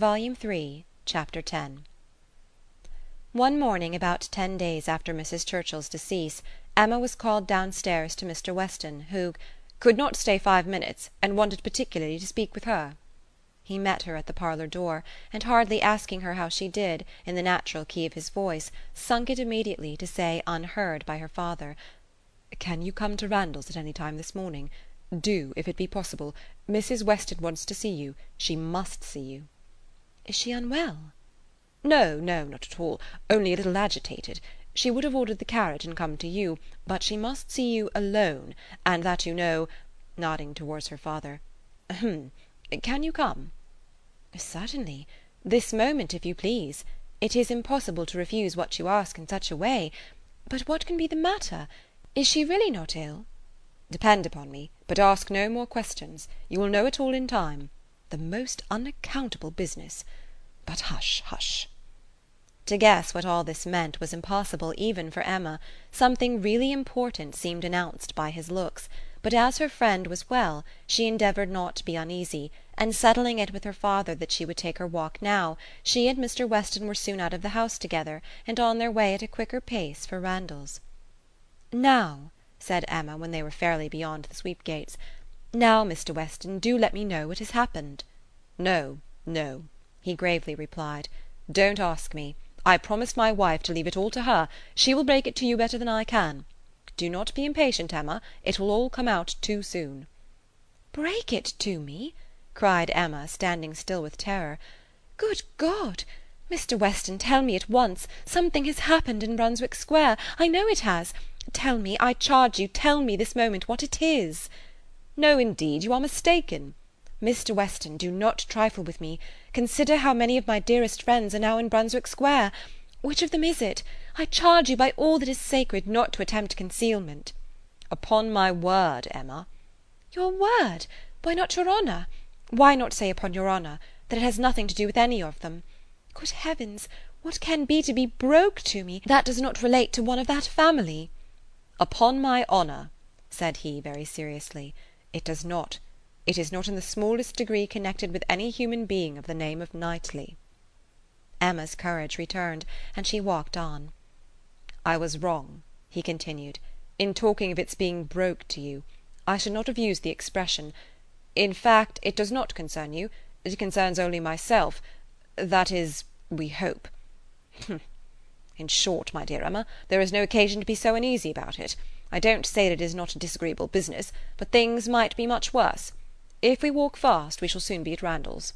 Volume Three, Chapter 10 One morning about ten days after Mrs. Churchill's decease Emma was called downstairs to Mr. Weston, who "could not stay five minutes, and wanted particularly to speak with her." He met her at the parlour door, and hardly asking her how she did, in the natural key of his voice, sunk it immediately, to say unheard by her father: "Can you come to Randalls at any time this morning? Do, if it be possible. Mrs. Weston wants to see you. She must see you." "Is she unwell?" "No, no, not at all; only a little agitated. She would have ordered the carriage and come to you, but she must see you alone, and that you know," nodding towards her father. "Ahem! Can you come?" "Certainly. This moment, if you please. It is impossible to refuse what you ask in such a way. But what can be the matter? Is she really not ill?" "Depend upon me, but ask no more questions. You will know it all in time. The most unaccountable business! But hush, hush!" To guess what all this meant was impossible even for Emma; something really important seemed announced by his looks; but as her friend was well she endeavoured not to be uneasy, and settling it with her father that she would take her walk now, she and Mr. Weston were soon out of the house together and on their way at a quicker pace for Randalls. "Now," said Emma when they were fairly beyond the sweep gates, "now, Mr. Weston, do let me know what has happened." "No, no," he gravely replied, "don't ask me. I promised my wife to leave it all to her; she will break it to you better than I can. Do not be impatient, Emma; it will all come out too soon." "Break it to me?" cried Emma, standing still with terror. "Good God! Mr. Weston, tell me at once. Something has happened in Brunswick Square. I know it has. Tell me, I charge you, tell me this moment what it is." "No, indeed, you are mistaken." "Mr. Weston, do not trifle with me. Consider how many of my dearest friends are now in Brunswick Square. Which of them is it? I charge you by all that is sacred not to attempt concealment." "Upon my word, Emma." "Your word? Why not your honour? Why not say upon your honour? That it has nothing to do with any of them. Good heavens! What can be to be broke to me, that does not relate to one of that family?" "Upon my honour," said he very seriously, "it does not. It is not in the smallest degree connected with any human being of the name of Knightley." Emma's courage returned, and she walked on. "I was wrong," he continued, "in talking of its being broke to you. I should not have used the expression. In fact, it does not concern you; it concerns only myself; that is, we hope. In short, my dear Emma, there is no occasion to be so uneasy about it. I don't say that it is not a disagreeable business, but things might be much worse. If we walk fast we shall soon be at Randalls."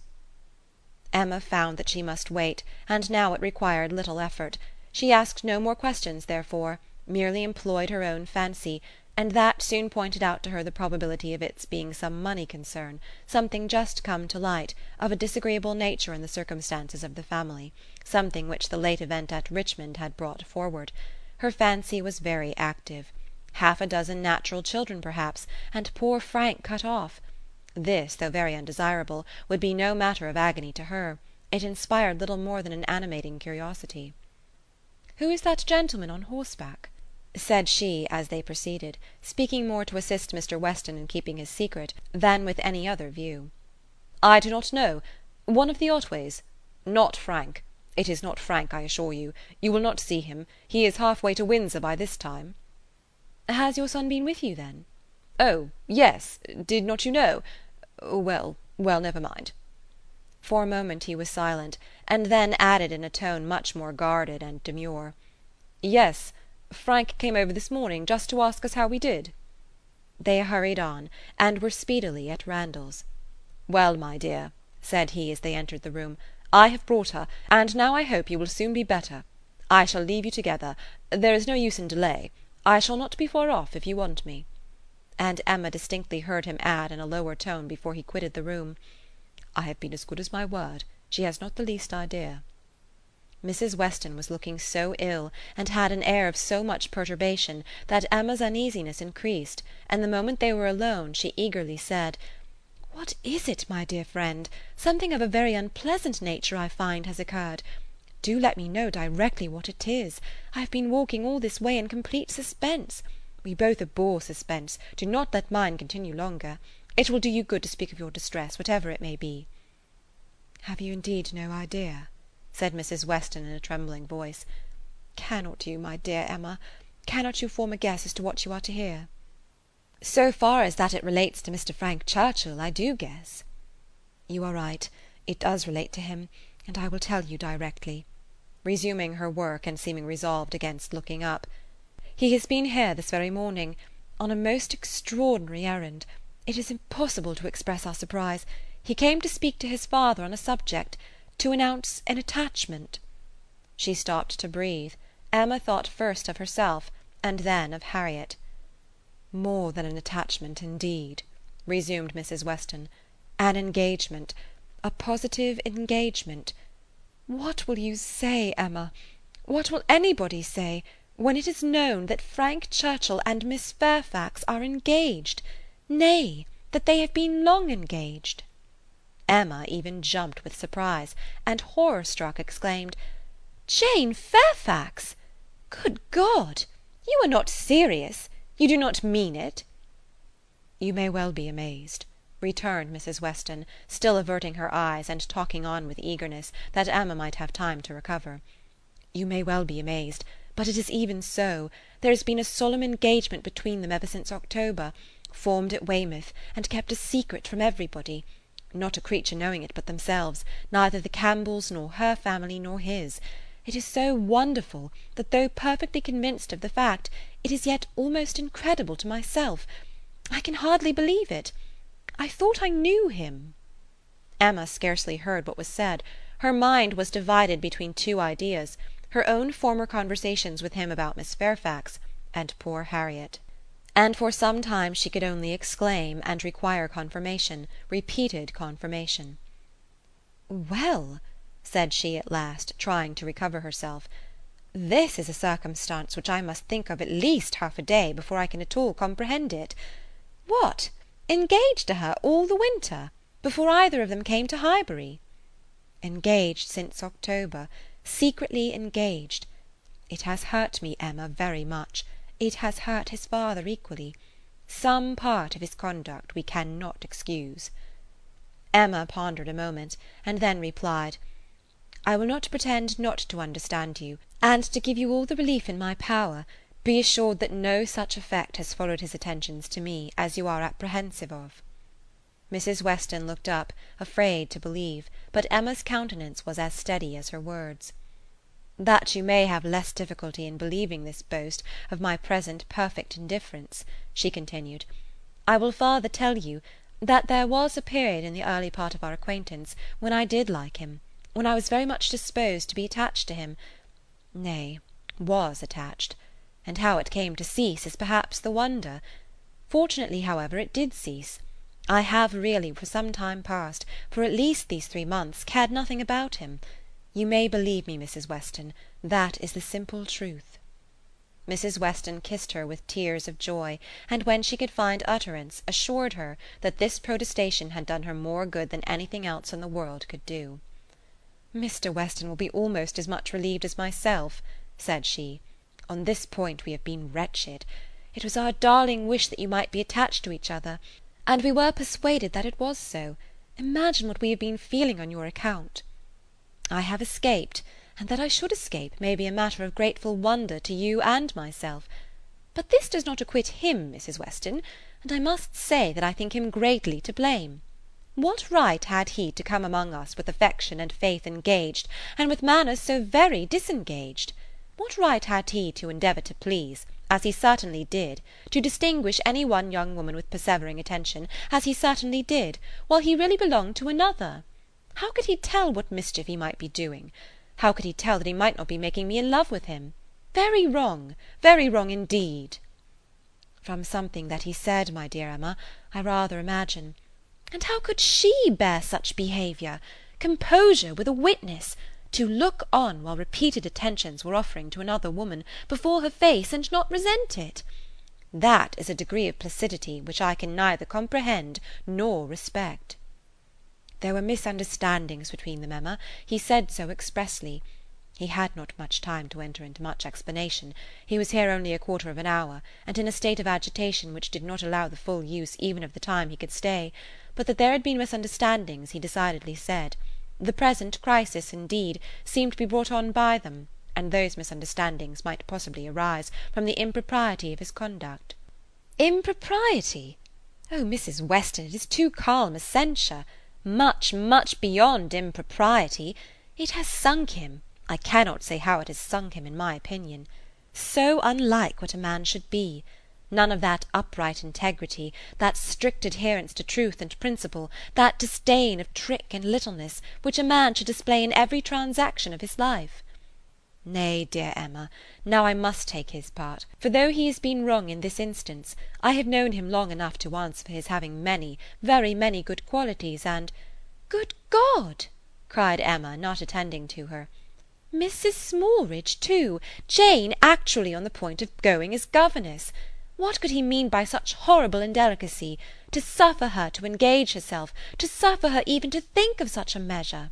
Emma found that she must wait, and now it required little effort. She asked no more questions therefore, merely employed her own fancy, and that soon pointed out to her the probability of its being some money concern, something just come to light, of a disagreeable nature in the circumstances of the family, something which the late event at Richmond had brought forward. Her fancy was very active. Half a dozen natural children perhaps, and poor Frank cut off! This, though very undesirable, would be no matter of agony to her; it inspired little more than an animating curiosity. "Who is that gentleman on horseback?" Said she as they proceeded, speaking more to assist Mr. Weston in keeping his secret than with any other view. "I do not know. One of the Otways. Not Frank. It is not Frank, I assure you. You will not see him. He is half way to Windsor by this time." "Has your son been with you, then?" "Oh, yes. Did not you know? Well, well, never mind." For a moment he was silent, and then added in a tone much more guarded and demure: "Yes, Frank came over this morning just to ask us how we did." They hurried on, and were speedily at Randalls. "Well, my dear," said he as they entered the room, "I have brought her, and now I hope you will soon be better. I shall leave you together. There is no use in delay. I shall not be far off if you want me." And Emma distinctly heard him add in a lower tone before he quitted the room: "I have been as good as my word. She has not the least idea." Mrs. Weston was looking so ill, and had an air of so much perturbation, that Emma's uneasiness increased, and the moment they were alone she eagerly said: "What is it, my dear friend? Something of a very unpleasant nature, I find, has occurred. Do let me know directly what it is. I have been walking all this way in complete suspense. We both abhor suspense; do not let mine continue longer. It will do you good to speak of your distress, whatever it may be." "Have you indeed no idea?" Said Mrs. Weston in a trembling voice. "Cannot you, my dear Emma, cannot you form a guess as to what you are to hear?" "So far as that it relates to Mr. Frank Churchill, I do guess." "You are right. It does relate to him, and I will tell you directly," resuming her work and seeming resolved against looking up. "He has been here this very morning, on a most extraordinary errand. It is impossible to express our surprise. He came to speak to his father on a subject, to announce an attachment." She stopped to breathe. Emma thought first of herself, and then of Harriet. "More than an attachment, indeed," resumed Mrs. Weston. "An engagement a positive engagement. What will you say, Emma, what will anybody say, when it is known that Frank Churchill and Miss Fairfax are engaged nay, that they have been long engaged?" Emma even jumped with surprise, and horror struck exclaimed, "Jane Fairfax! Good God! You are not serious? You do not mean it?" "You may well be amazed," returned Mrs. Weston, still averting her eyes and talking on with eagerness, that Emma might have time to recover. "You may well be amazed, but it is even so. There has been a solemn engagement between them ever since October, formed at Weymouth, and kept a secret from everybody not a creature knowing it but themselves, neither the Campbells nor her family nor his. It is so wonderful that though perfectly convinced of the fact, it is yet almost incredible to myself. I can hardly believe it. I thought I knew him." Emma scarcely heard what was said. Her mind was divided between two ideas, her own former conversations with him about Miss Fairfax, and poor Harriet and for some time she could only exclaim and require confirmation, repeated confirmation. "Well," said she at last, trying to recover herself, "this is a circumstance which I must think of at least half a day before I can at all comprehend it. What! engaged to her all the winter, before either of them came to Highbury?" "Engaged since October, secretly engaged. It has hurt me, Emma, very much it has hurt his father equally. Some part of his conduct we cannot excuse." Emma pondered a moment, and then replied, "I will not pretend not to understand you, and to give you all the relief in my power, be assured that no such effect has followed his attentions to me as you are apprehensive of." Mrs. Weston looked up, afraid to believe, but Emma's countenance was as steady as her words. "That you may have less difficulty in believing this boast of my present perfect indifference," she continued, "I will farther tell you, that there was a period in the early part of our acquaintance when I did like him, when I was very much disposed to be attached to him nay, was attached; and how it came to cease is perhaps the wonder. Fortunately, however, it did cease. I have really, for some time past, for at least these three months, cared nothing about him. You may believe me, Mrs. Weston, that is the simple truth." Mrs. Weston kissed her with tears of joy, and when she could find utterance, assured her that this protestation had done her more good than anything else in the world could do. "Mr. Weston will be almost as much relieved as myself," said she. "On this point we have been wretched. It was our darling wish that you might be attached to each other, and we were persuaded that it was so. Imagine what we have been feeling on your account!" I have escaped, and that I should escape may be a matter of grateful wonder to you and myself. But this does not acquit him, Mrs. Weston, and I must say that I think him greatly to blame. What right had he to come among us with affection and faith engaged, and with manners so very disengaged? What right had he to endeavour to please, as he certainly did, to distinguish any one young woman with persevering attention, as he certainly did, while he really belonged to another? How could he tell what mischief he might be doing? How could he tell that he might not be making me in love with him? Very wrong, very wrong indeed." "From something that he said, my dear Emma, I rather imagine. And how could she bear such behaviour? Composure with a witness! To look on while repeated attentions were offering to another woman, before her face, and not resent it! That is a degree of placidity which I can neither comprehend nor respect. There were misunderstandings between them, Emma; he said so expressly. He had not much time to enter into much explanation; he was here only a quarter of an hour, and in a state of agitation which did not allow the full use even of the time he could stay; but that there had been misunderstandings he decidedly said. The present crisis, indeed, seemed to be brought on by them, and those misunderstandings might possibly arise from the impropriety of his conduct. Impropriety! Oh, Mrs. Weston, it is too calm a censure! Much, much beyond impropriety. It has sunk him, I cannot say how it has sunk him, in my opinion. So unlike what a man should be! None of that upright integrity, that strict adherence to truth and principle, that disdain of trick and littleness, which a man should display in every transaction of his life. Nay, dear Emma, now I must take his part; for though he has been wrong in this instance, I have known him long enough to answer for his having many, very many good qualities, and "Good God!" cried Emma, not attending to her. Mrs. Smallridge too! Jane actually on the point of going as governess! What could he mean by such horrible indelicacy? To suffer her to engage herself, to suffer her even to think of such a measure!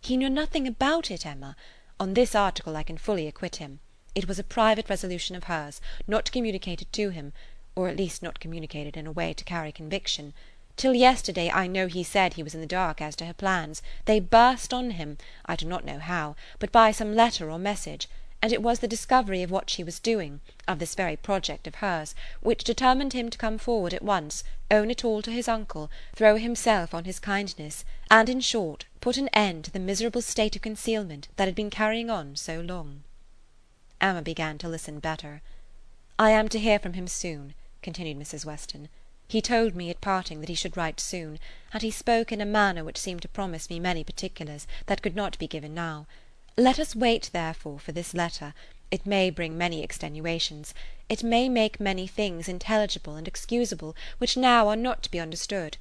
He knew nothing about it, Emma. On this article I can fully acquit him. It was a private resolution of hers, not communicated to him, or at least not communicated in a way to carry conviction. Till yesterday I know he said he was in the dark as to her plans; they burst on him, I do not know how, but by some letter or message, and it was the discovery of what she was doing, of this very project of hers, which determined him to come forward at once, own it all to his uncle, throw himself on his kindness, and, in short, put an end to the miserable state of concealment that had been carrying on so long. Emma began to listen better. "I am to hear from him soon," continued Mrs. Weston. He told me at parting that he should write soon, and he spoke in a manner which seemed to promise me many particulars that could not be given now. Let us wait, therefore, for this letter; it may bring many extenuations; it may make many things intelligible and excusable which now are not to be understood.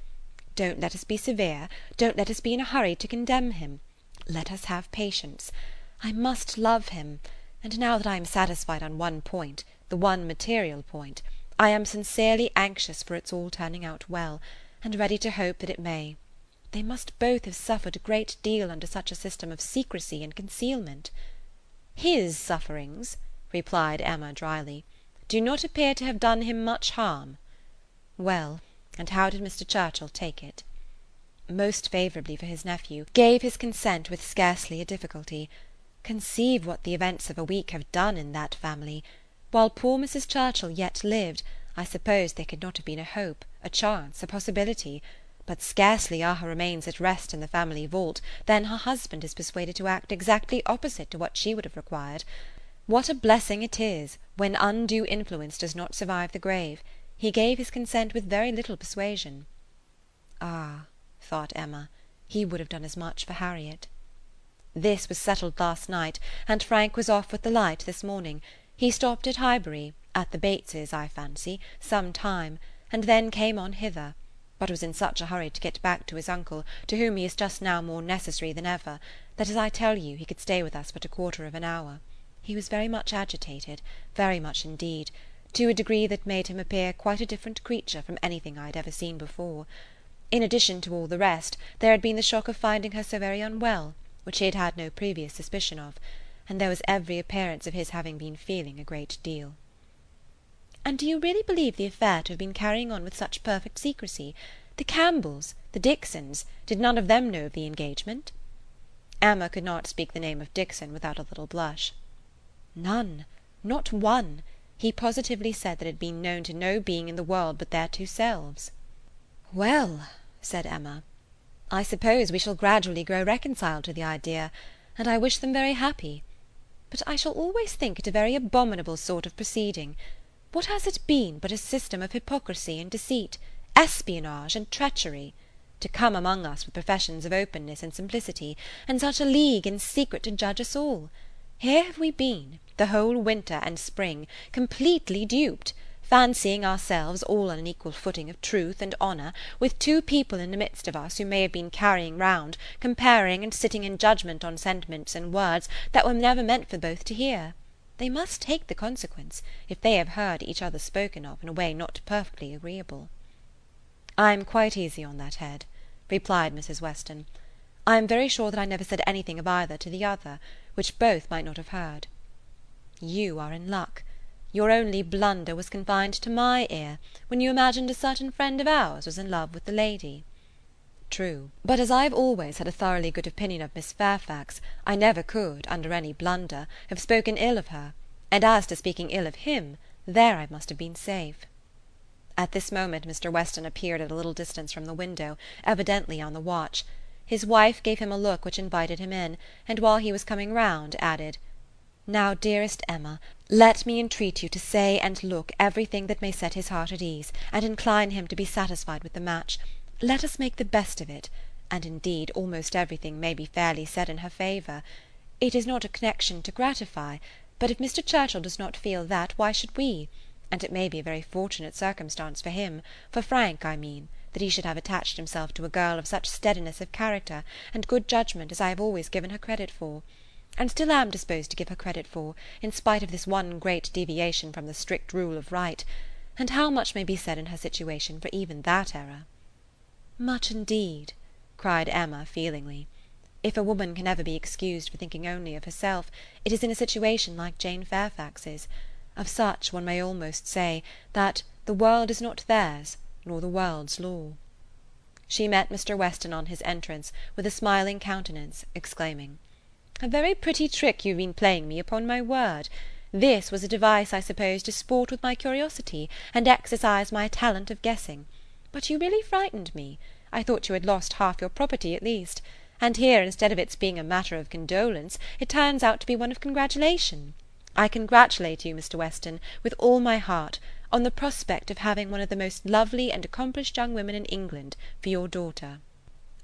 Don't let us be severe, don't let us be in a hurry to condemn him. Let us have patience. I must love him, and now that I am satisfied on one point, the one material point. I am sincerely anxious for its all turning out well, and ready to hope that it may. They must both have suffered a great deal under such a system of secrecy and concealment. His sufferings, replied Emma dryly, do not appear to have done him much harm. Well, and how did Mr. Churchill take it? Most favourably for his nephew, gave his consent with scarcely a difficulty. Conceive what the events of a week have done in that family! While poor Mrs. Churchill yet lived, I suppose there could not have been a hope, a chance, a possibility; but scarcely are her remains at rest in the family vault than her husband is persuaded to act exactly opposite to what she would have required. What a blessing it is, when undue influence does not survive the grave! He gave his consent with very little persuasion. Ah, thought Emma, he would have done as much for Harriet. This was settled last night, and Frank was off with the light this morning. He stopped at Highbury, at the Bateses, I fancy, some time, and then came on hither; but was in such a hurry to get back to his uncle, to whom he is just now more necessary than ever, that, as I tell you, he could stay with us but a quarter of an hour. He was very much agitated, very much indeed, to a degree that made him appear quite a different creature from anything I had ever seen before. In addition to all the rest, there had been the shock of finding her so very unwell, which he had had no previous suspicion of and there was every appearance of his having been feeling a great deal. "And do you really believe the affair to have been carrying on with such perfect secrecy? The Campbells, the Dixons, did none of them know of the engagement?" Emma could not speak the name of Dixon without a little blush. "None, not one. He positively said that it had been known to no being in the world but their two selves." "Well," said Emma, "I suppose we shall gradually grow reconciled to the idea, and I wish them very happy but I shall always think it a very abominable sort of proceeding. What has it been but a system of hypocrisy and deceit, espionage and treachery? To come among us with professions of openness and simplicity, and such a league in secret to judge us all! Here have we been, the whole winter and spring, completely duped fancying ourselves all on an equal footing of truth and honour, with two people in the midst of us who may have been carrying round, comparing and sitting in judgment on sentiments and words that were never meant for both to hear. They must take the consequence, if they have heard each other spoken of in a way not perfectly agreeable. I am quite easy on that head, replied Mrs. Weston. I am very sure that I never said anything of either to the other, which both might not have heard. You are in luck. Your only blunder was confined to my ear, when you imagined a certain friend of ours was in love with the lady." True; but as I have always had a thoroughly good opinion of Miss Fairfax, I never could, under any blunder, have spoken ill of her; and as to speaking ill of him, there I must have been safe." At this moment Mr. Weston appeared at a little distance from the window, evidently on the watch. His wife gave him a look which invited him in, and while he was coming round, added, "Now, dearest Emma, let me entreat you to say and look every thing that may set his heart at ease, and incline him to be satisfied with the match. Let us make the best of it; and, indeed, almost everything may be fairly said in her favour. It is not a connection to gratify; but if Mr. Churchill does not feel that, why should we? and it may be a very fortunate circumstance for him, for Frank I mean, that he should have attached himself to a girl of such steadiness of character and good judgment as I have always given her credit for and still am disposed to give her credit for, in spite of this one great deviation from the strict rule of right; and how much may be said in her situation for even that error!" "Much indeed," cried Emma feelingly. If a woman can ever be excused for thinking only of herself, it is in a situation like Jane Fairfax's; of such one may almost say, that "the world is not theirs, nor the world's law." She met Mr. Weston on his entrance, with a smiling countenance, exclaiming, "A very pretty trick you have been playing me, upon my word! This was a device, I suppose, to sport with my curiosity, and exercise my talent of guessing; but you really frightened me. I thought you had lost half your property at least; and here, instead of its being a matter of condolence, it turns out to be one of congratulation. I congratulate you, Mr. Weston, with all my heart, on the prospect of having one of the most lovely and accomplished young women in England for your daughter."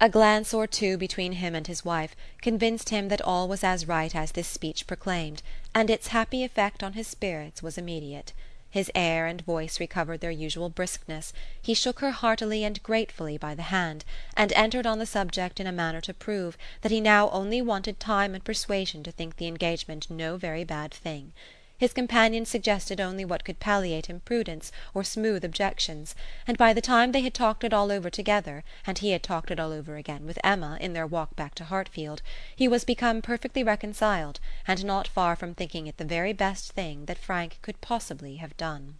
A glance or two between him and his wife convinced him that all was as right as this speech proclaimed, and its happy effect on his spirits was immediate. His air and voice recovered their usual briskness; he shook her heartily and gratefully by the hand, and entered on the subject in a manner to prove, that he now only wanted time and persuasion to think the engagement no very bad thing. His companion suggested only what could palliate imprudence or smooth objections, and by the time they had talked it all over together, and he had talked it all over again with Emma in their walk back to Hartfield, he was become perfectly reconciled, and not far from thinking it the very best thing that Frank could possibly have done.